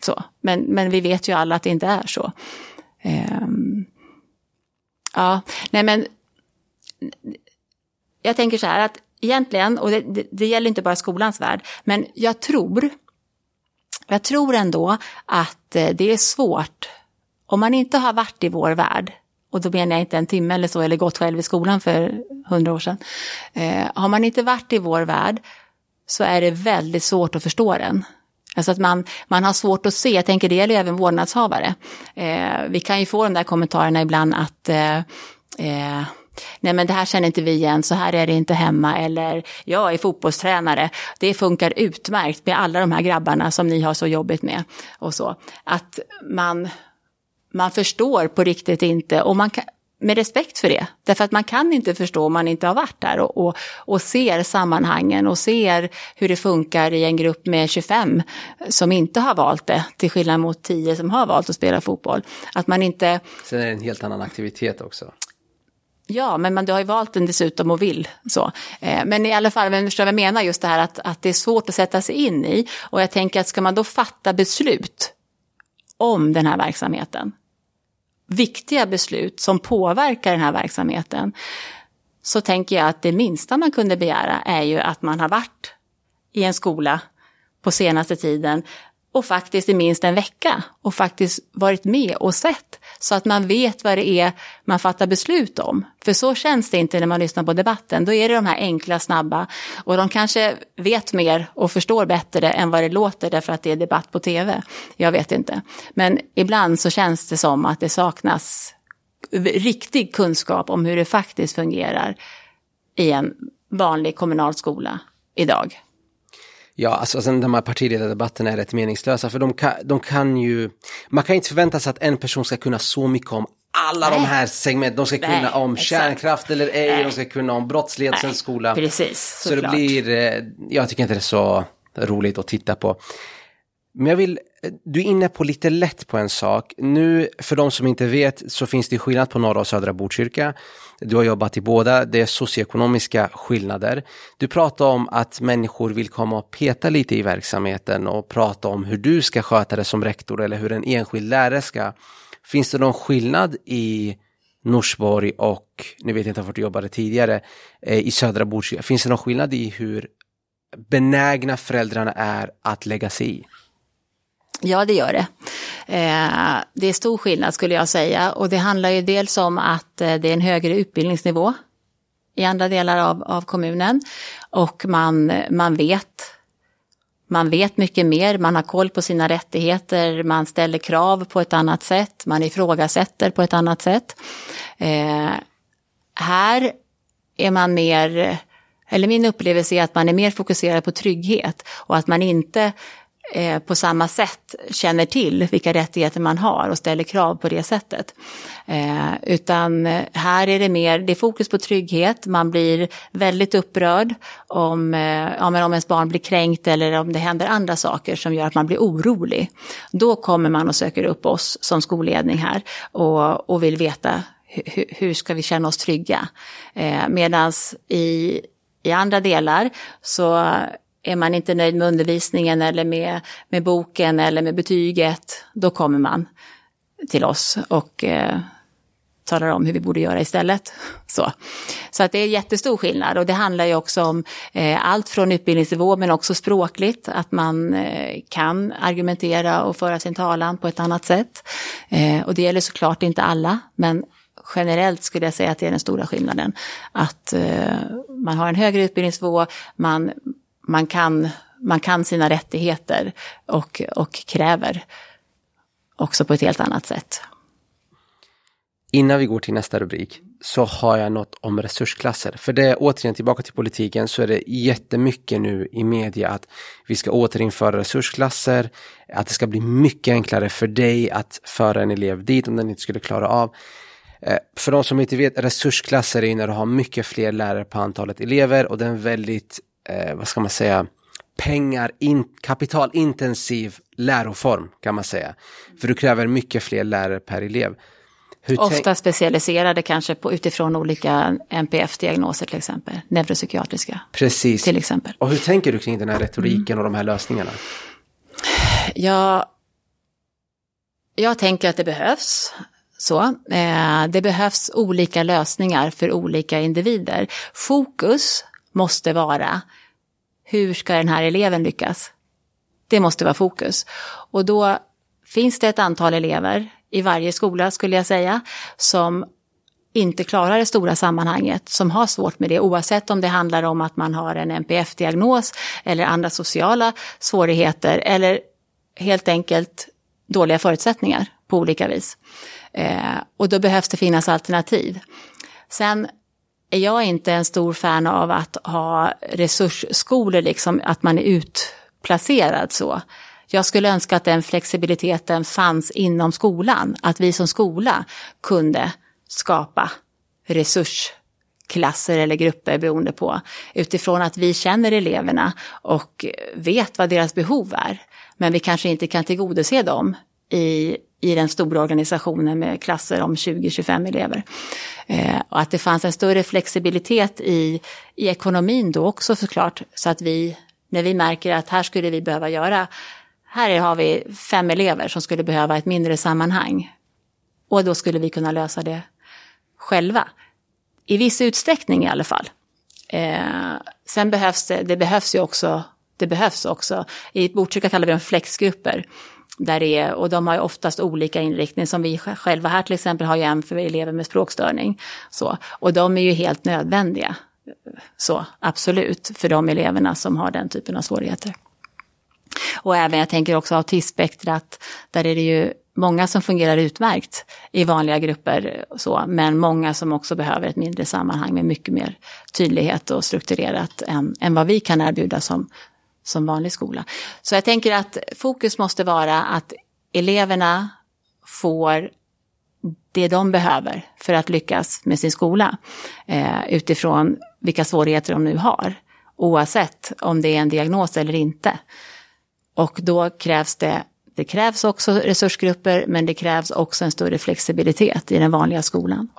Så. Men, men vi vet ju alla att det inte är så. Um, ja, nej men jag tänker så här att egentligen, och det, det, det, gäller inte bara skolans värld, men jag tror, jag tror ändå att eh, det är svårt, om man inte har varit i vår värld, och då menar jag inte en timme eller så, eller gått själv i skolan för hundra år sedan. Eh, har man inte varit i vår värld så är det väldigt svårt att förstå den. Alltså att man, man har svårt att se, jag tänker det gäller även vårdnadshavare. Eh, vi kan ju få de där kommentarerna ibland att eh, eh, nej men det här känner inte vi igen, så här är det inte hemma, eller jag är fotbollstränare, det funkar utmärkt med alla de här grabbarna som ni har så jobbigt med. Och så. Att man, man förstår på riktigt inte, och man kan, med respekt för det. Därför att man kan inte förstå om man inte har varit där och, och, och, ser sammanhangen och ser hur det funkar i en grupp med 25 som inte har valt det, till skillnad mot 10 som har valt att spela fotboll. Att man inte... Sen är det en helt annan aktivitet också. Ja, men man, du har ju valt den dessutom och vill så. Eh, men i alla fall, men förstår vad jag menar, just det här att, att det är svårt att sätta sig in i. Och jag tänker att ska man då fatta beslut om den här verksamheten, viktiga beslut som påverkar den här verksamheten, så tänker jag att det minsta man kunde begära är ju att man har varit i en skola på senaste tiden och faktiskt i minst en vecka och faktiskt varit med och sett så att man vet vad det är man fattar beslut om. För så känns det inte när man lyssnar på debatten. Då är det de här enkla, snabba och de kanske vet mer och förstår bättre än vad det låter därför att det är debatt på tv. Jag vet inte. Men ibland så känns det som att det saknas riktig kunskap om hur det faktiskt fungerar i en vanlig kommunal skola idag. Ja, alltså sen de här partiledardebatterna är rätt meningslösa för de kan, de kan ju, man kan inte förvänta sig att en person ska kunna så mycket om alla Nej. de här segmenten, de ska kunna om exakt. kärnkraft eller ej, Nej. de ska kunna om brottslighet skola. Precis, Så det blir, eh, jag tycker inte det är så roligt att titta på. Men jag vill, du är inne på lite lätt på en sak. Nu, för de som inte vet, så finns det skillnad på norra och södra Botkyrka. Du har jobbat i båda, det är socioekonomiska skillnader. Du pratar om att människor vill komma och peta lite i verksamheten och prata om hur du ska sköta det som rektor eller hur en enskild lärare ska. Finns det någon skillnad i Norsborg och, nu vet jag inte var du jobbade tidigare, eh, i södra Botkyrka. Finns det någon skillnad i hur benägna föräldrarna är att lägga sig i? Ja, det gör det. Eh, det är stor skillnad skulle jag säga. Och det handlar ju dels om att eh, det är en högre utbildningsnivå i andra delar av, av kommunen. Och man, man vet man vet mycket mer, man har koll på sina rättigheter, man ställer krav på ett annat sätt, man ifrågasätter på ett annat sätt. Eh, här är man mer, eller min upplevelse är att man är mer fokuserad på trygghet och att man inte eh, på samma sätt känner till vilka rättigheter man har och ställer krav på det sättet. Eh, utan eh, här är det mer, det är fokus på trygghet, man blir väldigt upprörd om, eh, ja, om ens barn blir kränkt eller om det händer andra saker som gör att man blir orolig. Då kommer man och söker upp oss som skolledning här och, och vill veta hur, hur ska vi känna oss trygga. Eh, Medan i, i andra delar så är man inte nöjd med undervisningen eller med, med boken eller med betyget, då kommer man till oss och eh, talar om hur vi borde göra istället. Så, så att det är jättestor skillnad och det handlar ju också om eh, allt från utbildningsnivå men också språkligt, att man eh, kan argumentera och föra sin talan på ett annat sätt. Eh, och det gäller såklart inte alla, men generellt skulle jag säga att det är den stora skillnaden. Att eh, man har en högre utbildningsnivå, man man kan, man kan sina rättigheter och, och kräver också på ett helt annat sätt. Innan vi går till nästa rubrik så har jag något om resursklasser. För det är återigen tillbaka till politiken så är det jättemycket nu i media att vi ska återinföra resursklasser, att det ska bli mycket enklare för dig att föra en elev dit om den inte skulle klara av. Eh, för de som inte vet, resursklasser är när du har mycket fler lärare på antalet elever och det är en väldigt eh, vad ska man säga, pengar, in, kapitalintensiv läroform kan man säga. För du kräver mycket fler lärare per elev. Hur Ofta specialiserade kanske på, utifrån olika NPF-diagnoser till exempel, neuropsykiatriska. Precis. Till exempel. Och hur tänker du kring den här retoriken mm. och de här lösningarna? Ja, jag tänker att det behövs. Så, eh, det behövs olika lösningar för olika individer. Fokus måste vara hur ska den här eleven lyckas? Det måste vara fokus. Och då finns det ett antal elever i varje skola skulle jag säga som inte klarar det stora sammanhanget, som har svårt med det oavsett om det handlar om att man har en NPF-diagnos eller andra sociala svårigheter eller helt enkelt dåliga förutsättningar på olika vis. Eh, och då behövs det finnas alternativ. Sen är jag inte en stor fan av att ha resursskolor, liksom att man är utplacerad så. Jag skulle önska att den flexibiliteten fanns inom skolan, att vi som skola kunde skapa resursklasser eller grupper beroende på utifrån att vi känner eleverna och vet vad deras behov är. Men vi kanske inte kan tillgodose dem i, i den stora organisationen med klasser om 20-25 elever. Eh, och att det fanns en större flexibilitet i, i ekonomin då också såklart, så att vi, när vi märker att här skulle vi behöva göra, här har vi fem elever som skulle behöva ett mindre sammanhang. Och då skulle vi kunna lösa det själva. I viss utsträckning i alla fall. Eh, sen behövs det, det behövs ju också, det behövs också, i Botkyrka kallar vi dem flexgrupper. Där det är, och de har ju oftast olika inriktning, som vi själva här till exempel har ju en för elever med språkstörning. Så, och de är ju helt nödvändiga, så absolut, för de eleverna som har den typen av svårigheter. Och även, jag tänker också autismspektrat, där är det ju många som fungerar utmärkt i vanliga grupper, så, men många som också behöver ett mindre sammanhang med mycket mer tydlighet och strukturerat än, än vad vi kan erbjuda som, som vanlig skola. Så jag tänker att fokus måste vara att eleverna får det de behöver för att lyckas med sin skola eh, utifrån vilka svårigheter de nu har, oavsett om det är en diagnos eller inte. Och då krävs det, det krävs också resursgrupper, men det krävs också en större flexibilitet i den vanliga skolan.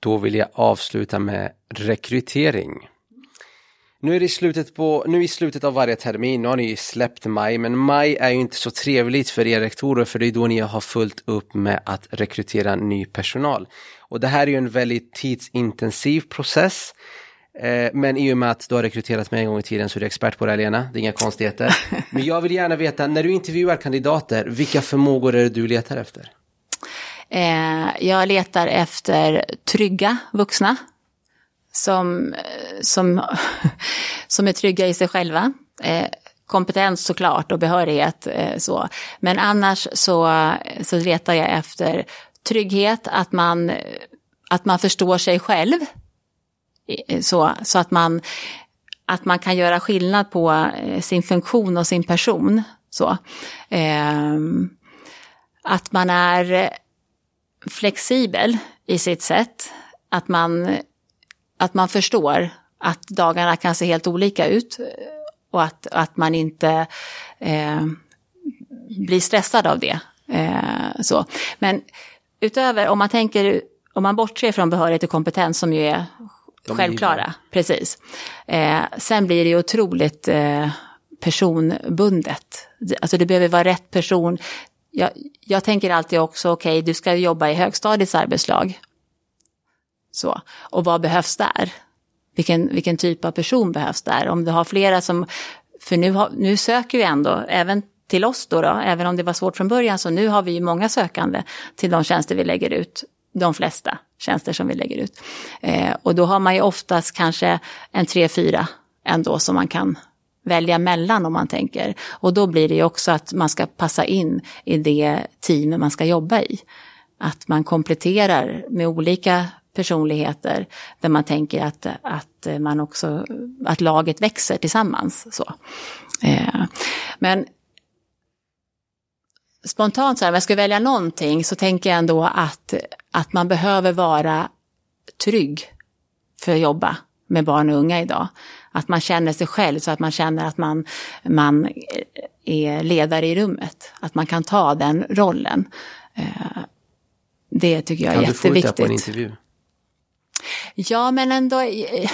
Då vill jag avsluta med rekrytering. Nu är det slutet på, nu i slutet av varje termin, nu har ni släppt maj, men maj är ju inte så trevligt för er rektorer för det är då ni har fullt upp med att rekrytera ny personal. Och det här är ju en väldigt tidsintensiv process. Eh, men i och med att du har rekryterat mig en gång i tiden så är du expert på det här Lena, det är inga konstigheter. Men jag vill gärna veta, när du intervjuar kandidater, vilka förmågor är det du letar efter? Eh, jag letar efter trygga vuxna som, som, som är trygga i sig själva. Eh, kompetens såklart och behörighet. Eh, så. Men annars så, så letar jag efter trygghet, att man, att man förstår sig själv eh, så, så att, man, att man kan göra skillnad på eh, sin funktion och sin person. Så. Eh, att man är flexibel i sitt sätt. Att man, att man förstår att dagarna kan se helt olika ut. Och att, att man inte eh, blir stressad av det. Eh, så. Men utöver, om man tänker, om man bortser från behörighet och kompetens som ju är de Självklara, precis. Eh, sen blir det ju otroligt eh, personbundet. Alltså det behöver vara rätt person. Jag, jag tänker alltid också, okej, okay, du ska jobba i högstadiets arbetslag. Så, och vad behövs där? Vilken, vilken typ av person behövs där? Om du har flera som, för nu, har, nu söker vi ändå, även till oss då, då, även om det var svårt från början, så nu har vi ju många sökande till de tjänster vi lägger ut de flesta tjänster som vi lägger ut. Eh, och då har man ju oftast kanske en tre, fyra ändå som man kan välja mellan om man tänker. Och då blir det ju också att man ska passa in i det team man ska jobba i. Att man kompletterar med olika personligheter där man tänker att, att, man också, att laget växer tillsammans. Så. Eh, men spontant så här, om jag ska välja någonting så tänker jag ändå att, att man behöver vara trygg för att jobba med barn och unga idag. Att man känner sig själv så att man känner att man, man är ledare i rummet. Att man kan ta den rollen. Eh, det tycker jag är jätteviktigt. Kan du få det på en intervju? Ja, men ändå. Eh,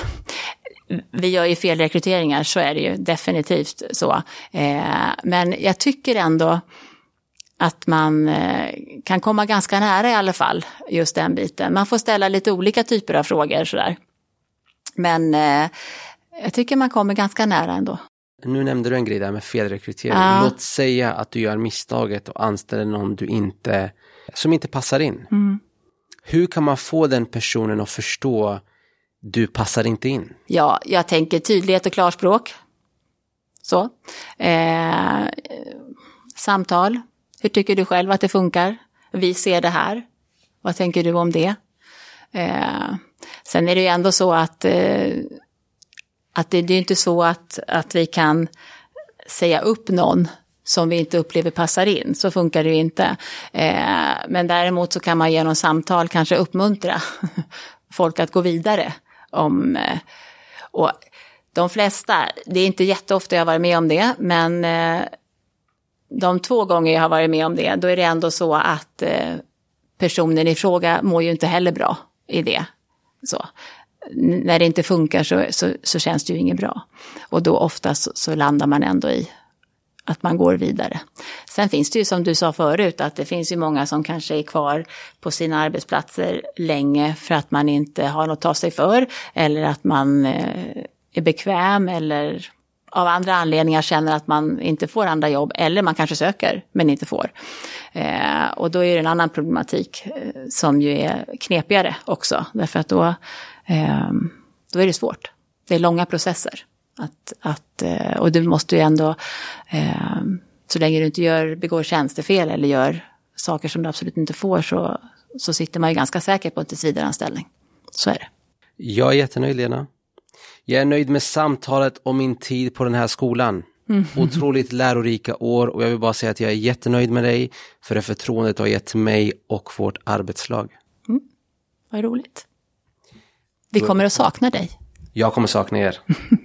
vi gör ju fel rekryteringar, så är det ju definitivt så. Eh, men jag tycker ändå att man eh, kan komma ganska nära i alla fall, just den biten. Man får ställa lite olika typer av frågor sådär. Men jag tycker man kommer ganska nära ändå. Nu nämnde du en grej där med felrekrytering. Ja. Låt säga att du gör misstaget och anställer någon du inte, som inte passar in. Mm. Hur kan man få den personen att förstå du passar inte in? Ja, jag tänker tydlighet och klarspråk. Så. Eh, samtal, hur tycker du själv att det funkar? Vi ser det här. Vad tänker du om det? Eh, sen är det ju ändå så att, eh, att det, det är inte så att, att vi kan säga upp någon som vi inte upplever passar in. Så funkar det ju inte. Eh, men däremot så kan man genom samtal kanske uppmuntra folk att gå vidare. Om, eh, och de flesta, det är inte jätteofta jag har varit med om det, men eh, de två gånger jag har varit med om det, då är det ändå så att personen i fråga mår ju inte heller bra i det. Så. När det inte funkar så, så, så känns det ju inget bra. Och då oftast så, så landar man ändå i att man går vidare. Sen finns det ju som du sa förut att det finns ju många som kanske är kvar på sina arbetsplatser länge för att man inte har något att ta sig för eller att man eh, är bekväm eller av andra anledningar känner att man inte får andra jobb eller man kanske söker men inte får. Eh, och då är det en annan problematik eh, som ju är knepigare också därför att då, eh, då är det svårt. Det är långa processer. Att, att, eh, och du måste ju ändå, eh, så länge du inte gör, begår tjänstefel eller gör saker som du absolut inte får så, så sitter man ju ganska säker på en tillsvidareanställning. Så är det. Jag är jättenöjd Lena. Jag är nöjd med samtalet och min tid på den här skolan. Mm. Otroligt lärorika år och jag vill bara säga att jag är jättenöjd med dig för det förtroendet du har gett mig och vårt arbetslag. Mm. Vad roligt. Vi kommer att sakna dig. Jag kommer sakna er.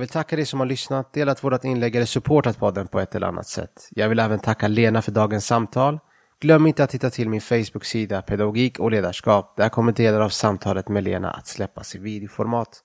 Jag vill tacka dig som har lyssnat, delat vårt inlägg eller supportat podden på ett eller annat sätt. Jag vill även tacka Lena för dagens samtal. Glöm inte att titta till min Facebook-sida Pedagogik och ledarskap. Där kommer delar av samtalet med Lena att släppas i videoformat.